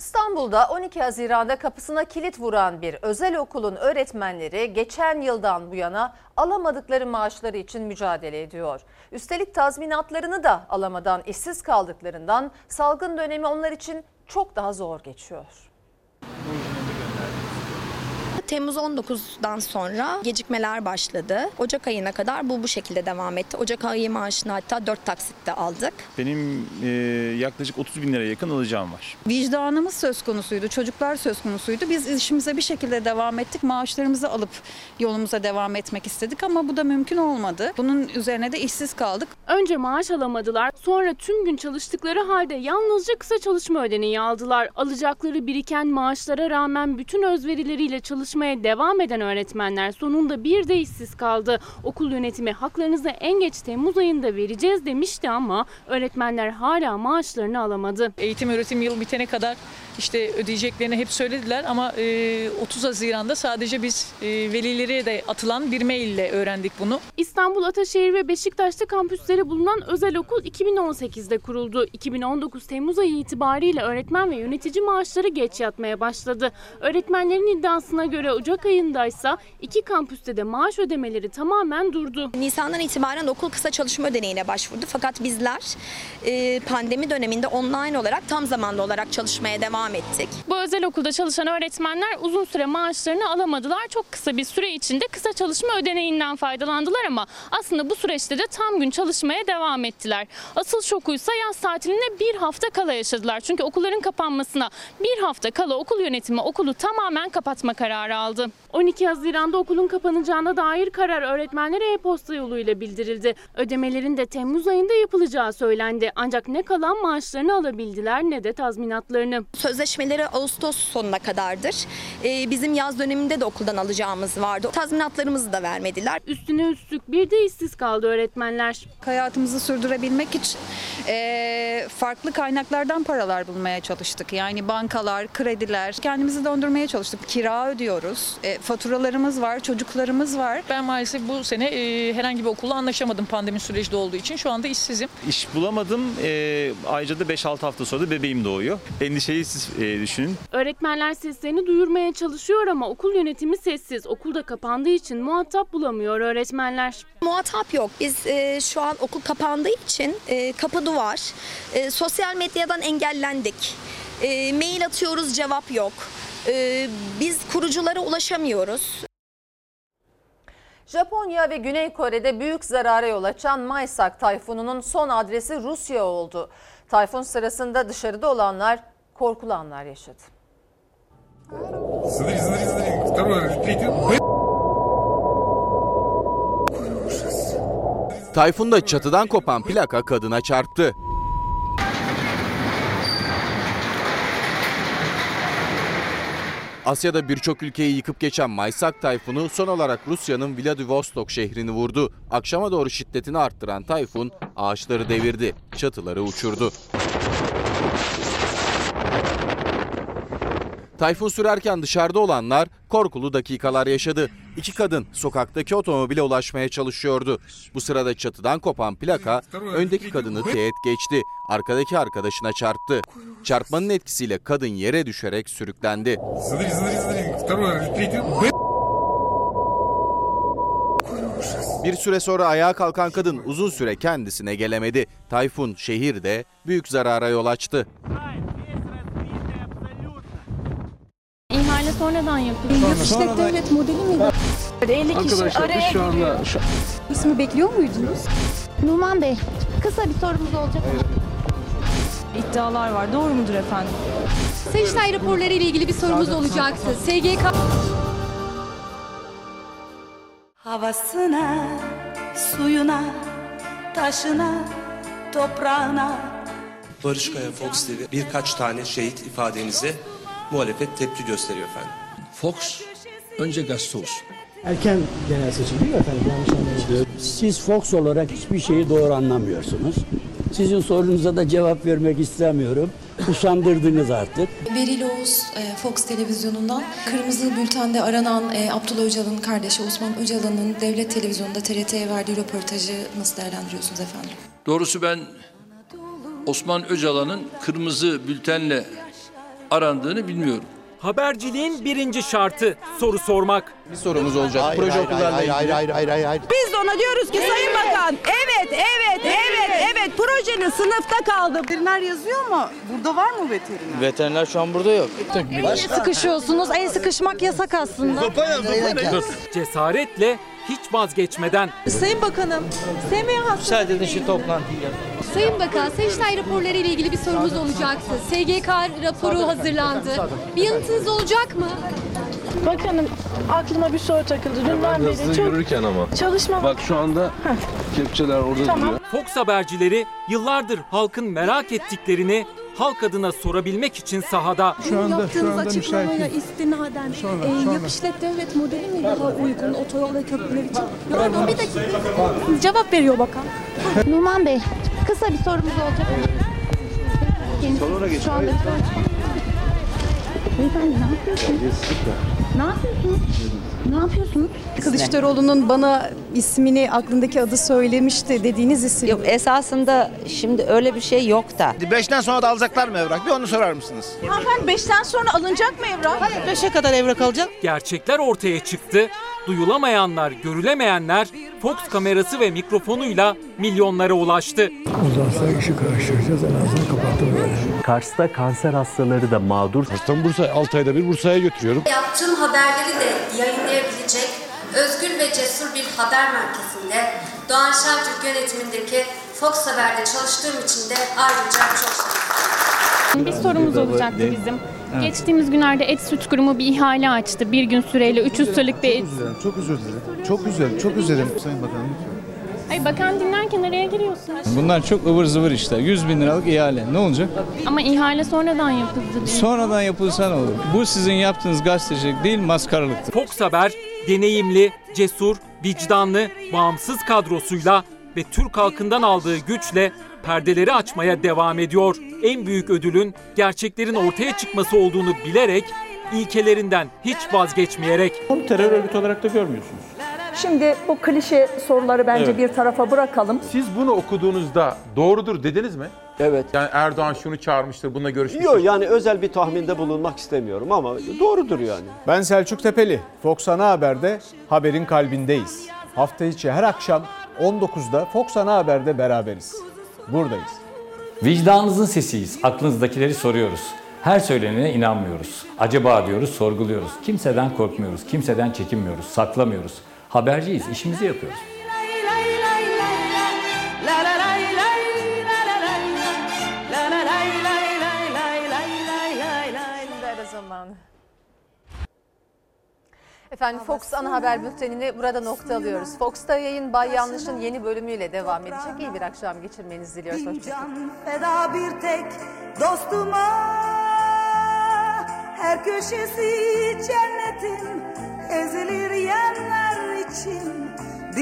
İstanbul'da 12 Haziran'da kapısına kilit vuran bir özel okulun öğretmenleri geçen yıldan bu yana alamadıkları maaşları için mücadele ediyor. Üstelik tazminatlarını da alamadan işsiz kaldıklarından salgın dönemi onlar için çok daha zor geçiyor. Temmuz 19'dan sonra gecikmeler başladı. Ocak ayına kadar bu bu şekilde devam etti. Ocak ayı maaşını hatta 4 taksitte aldık. Benim e, yaklaşık 30 bin liraya yakın alacağım var. Vicdanımız söz konusuydu, çocuklar söz konusuydu. Biz işimize bir şekilde devam ettik. Maaşlarımızı alıp yolumuza devam etmek istedik ama bu da mümkün olmadı. Bunun üzerine de işsiz kaldık. Önce maaş alamadılar, sonra tüm gün çalıştıkları halde yalnızca kısa çalışma ödeneği aldılar. Alacakları biriken maaşlara rağmen bütün özverileriyle çalışmaya devam eden öğretmenler sonunda bir de işsiz kaldı. Okul yönetimi haklarınızı en geç Temmuz ayında vereceğiz demişti ama öğretmenler hala maaşlarını alamadı. Eğitim öğretim yılı bitene kadar işte ödeyeceklerini hep söylediler ama e, 30 Haziran'da sadece biz e, velilere de atılan bir maille öğrendik bunu. İstanbul Ataşehir ve Beşiktaş'ta kampüsleri bulunan özel okul 2018'de kuruldu. 2019 Temmuz ayı itibariyle öğretmen ve yönetici maaşları geç yatmaya başladı. Öğretmenlerin iddiasına göre Ocak ayındaysa iki kampüste de maaş ödemeleri tamamen durdu. Nisan'dan itibaren okul kısa çalışma ödeneğine başvurdu. Fakat bizler e, pandemi döneminde online olarak tam zamanlı olarak çalışmaya devam ettik. Bu özel okulda çalışan öğretmenler uzun süre maaşlarını alamadılar. Çok kısa bir süre içinde kısa çalışma ödeneğinden faydalandılar ama aslında bu süreçte de tam gün çalışmaya devam ettiler. Asıl şokuysa yaz tatiline bir hafta kala yaşadılar. Çünkü okulların kapanmasına bir hafta kala okul yönetimi okulu tamamen kapatma kararı aldı. 12 Haziran'da okulun kapanacağına dair karar öğretmenlere e-posta yoluyla bildirildi. Ödemelerin de Temmuz ayında yapılacağı söylendi. Ancak ne kalan maaşlarını alabildiler ne de tazminatlarını. Sözleşmeleri Ağustos sonuna kadardır. E, bizim yaz döneminde de okuldan alacağımız vardı. Tazminatlarımızı da vermediler. Üstüne üstlük bir de işsiz kaldı öğretmenler. Hayatımızı sürdürebilmek için e, farklı kaynaklardan paralar bulmaya çalıştık. Yani bankalar, krediler, kendimizi döndürmeye çalıştık. Kira ödüyoruz, e, faturalarımız var, çocuklarımız var. Ben maalesef bu sene e, herhangi bir okulla anlaşamadım pandemi süreci de olduğu için. Şu anda işsizim. İş bulamadım. E, ayrıca da 5-6 hafta sonra da bebeğim doğuyor. Endişeyi siz e, düşünün. Öğretmenler seslerini duyurmaya çalışıyor ama okul yönetimi sessiz. Okulda kapandığı için muhatap bulamıyor öğretmenler. Muhatap yok. Biz e, şu an okul kapandığı için e, kapı duvar. E, sosyal medyadan engellendik. E, mail atıyoruz cevap yok. E, biz kuruculara ulaşamıyoruz. Japonya ve Güney Kore'de büyük zarara yol açan Maysak tayfununun son adresi Rusya oldu. Tayfun sırasında dışarıda olanlar korkulu anlar yaşadı. Tayfunda çatıdan kopan plaka kadına çarptı. Asya'da birçok ülkeyi yıkıp geçen Maysak tayfunu son olarak Rusya'nın Vladivostok şehrini vurdu. Akşama doğru şiddetini arttıran tayfun ağaçları devirdi, çatıları uçurdu. Tayfun sürerken dışarıda olanlar korkulu dakikalar yaşadı. İki kadın sokaktaki otomobile ulaşmaya çalışıyordu. Bu sırada çatıdan kopan plaka öndeki kadını teğet geçti. Arkadaki arkadaşına çarptı. Çarpmanın etkisiyle kadın yere düşerek sürüklendi. Bir süre sonra ayağa kalkan kadın uzun süre kendisine gelemedi. Tayfun şehirde büyük zarara yol açtı. İhale sonradan yapıldı. İşlet devlet modeli miydi? 50 kişi araya şu anda şu İsmi bekliyor muydunuz? Numan Bey, kısa bir sorumuz olacak. İddialar var. Doğru mudur efendim? Sayıştay raporları ile ilgili bir sorumuz olacaktı. SGK Havasına, suyuna, taşına, toprağına. Barış Kaya Fox TV birkaç tane şehit ifadenize muhalefet tepki gösteriyor efendim. Fox önce gazete olsun. Erken genel seçim değil mi efendim? Yanlış. Siz Fox olarak hiçbir şeyi doğru anlamıyorsunuz. Sizin sorunuza da cevap vermek istemiyorum. Usandırdınız artık. Beril Oğuz e, Fox televizyonundan Kırmızı Bülten'de aranan e, Abdullah Öcalan'ın kardeşi Osman Öcalan'ın devlet televizyonunda TRT'ye verdiği röportajı nasıl değerlendiriyorsunuz efendim? Doğrusu ben Osman Öcalan'ın kırmızı bültenle arandığını bilmiyorum. Haberciliğin birinci şartı soru sormak. Bir sorumuz olacak. Hayır, Proje hayır, okullarla hayır, ilgili. hayır, hayır, hayır, hayır, hayır. Biz de ona diyoruz ki Sayın Bakan evet evet evet evet projenin sınıfta kaldı. Veteriner yazıyor ama burada var mı veteriner? Veteriner şu an burada yok. el sıkışıyorsunuz. El sıkışmak yasak aslında. Cesaretle hiç vazgeçmeden Sayın Bakanım, SMH hastası. Müsaade edin şu toplantıyı. Sayın Bakan, Sayıştay raporları ile ilgili bir sorumuz olacaktı. SGK raporu hazırlandı. Bir yanıtınız olacak mı? Bakanım aklıma bir soru takıldı. Dünden beri çok yürürken ama. çalışma Bak şu anda kepçeler orada Tamam. duruyor. Fox habercileri yıllardır halkın merak ettiklerini halk adına sorabilmek için sahada. Şu anda- şu Yaptığınız anda açıklamaya müsait değil. istinaden Sonra, e, sonra. yap işlet devlet modeli mi daha uygun otoyol ve köprüler için? Pardon bir dakika. Cevap veriyor bakan. Numan Bey, kısa bir sorumuz olacak. Salona geç. Şu anda. Beyefendi ne yapıyorsunuz? Ne yapıyorsunuz? Ne yapıyorsunuz? Kılıçdaroğlu'nun bana ismini aklındaki adı söylemişti dediğiniz isim. Yok esasında şimdi öyle bir şey yok da. Beşten sonra da alacaklar mı evrak? Bir onu sorar mısınız? Hanımefendi 5'ten sonra alınacak mı evrak? Hayır 5'e kadar evrak alacak. Gerçekler ortaya çıktı. Duyulamayanlar, görülemeyenler Fox kamerası ve mikrofonuyla milyonlara ulaştı. Uzatsa işi karıştıracağız. En azından kapattım böyle. Kars'ta kanser hastaları da mağdur. Kars'tan Bursa 6 ayda bir Bursa'ya götürüyorum. Yaptığım haberleri de yayınlayabilecek özgür ve cesur bir haber merkezinde Doğan Şentürk yönetimindeki Fox Haber'de çalıştığım için de ayrıca çok şanslıyım. Bir sorumuz olacaktı bizim. Geçtiğimiz günlerde Et Süt Kurumu bir ihale açtı. Bir gün süreyle 300 liralık bir et. Çok özür dilerim. Çok üzüldüm. Çok üzüldüm. Sayın Bakanım. Ay bakan dinlerken araya giriyorsunuz. Bunlar çok ıvır zıvır işler. 100 bin liralık ihale. Ne olacak? Ama ihale sonradan yapıldı diye. Sonradan yapılsa ne olur? Bu sizin yaptığınız gazetecilik değil maskaralıktır. Fox Haber deneyimli, cesur, vicdanlı, bağımsız kadrosuyla ve Türk halkından aldığı güçle perdeleri açmaya devam ediyor. En büyük ödülün gerçeklerin ortaya çıkması olduğunu bilerek ilkelerinden hiç vazgeçmeyerek Terör örgütü olarak da görmüyorsunuz. Şimdi bu klişe soruları bence Evet. bir tarafa bırakalım. Siz bunu okuduğunuzda doğrudur dediniz mi? Evet. Yani Erdoğan şunu çağırmıştır, bununla görüşmüştür. Yok yani özel bir tahminde bulunmak istemiyorum ama doğrudur yani. Ben Selçuk Tepeli. Fox Ana Haber'de haberin kalbindeyiz. Hafta içi her akşam 19'da Fox Ana Haber'de beraberiz. Buradayız. Vicdanınızın sesiyiz. Aklınızdakileri soruyoruz. Her söylenene inanmıyoruz. Acaba diyoruz, sorguluyoruz. Kimseden korkmuyoruz, kimseden çekinmiyoruz, saklamıyoruz. Haberciyiz, işimizi yapıyoruz. Zamanı. Efendim Fox ana haber bültenini burada nokta alıyoruz. Fox'ta yayın Bay Yanlış'ın yeni bölümüyle devam edecek. İyi bir akşam geçirmenizi diliyoruz. Hoşçakalın. feda bir tek dostuma Her köşesi cennetin ezilir yerler için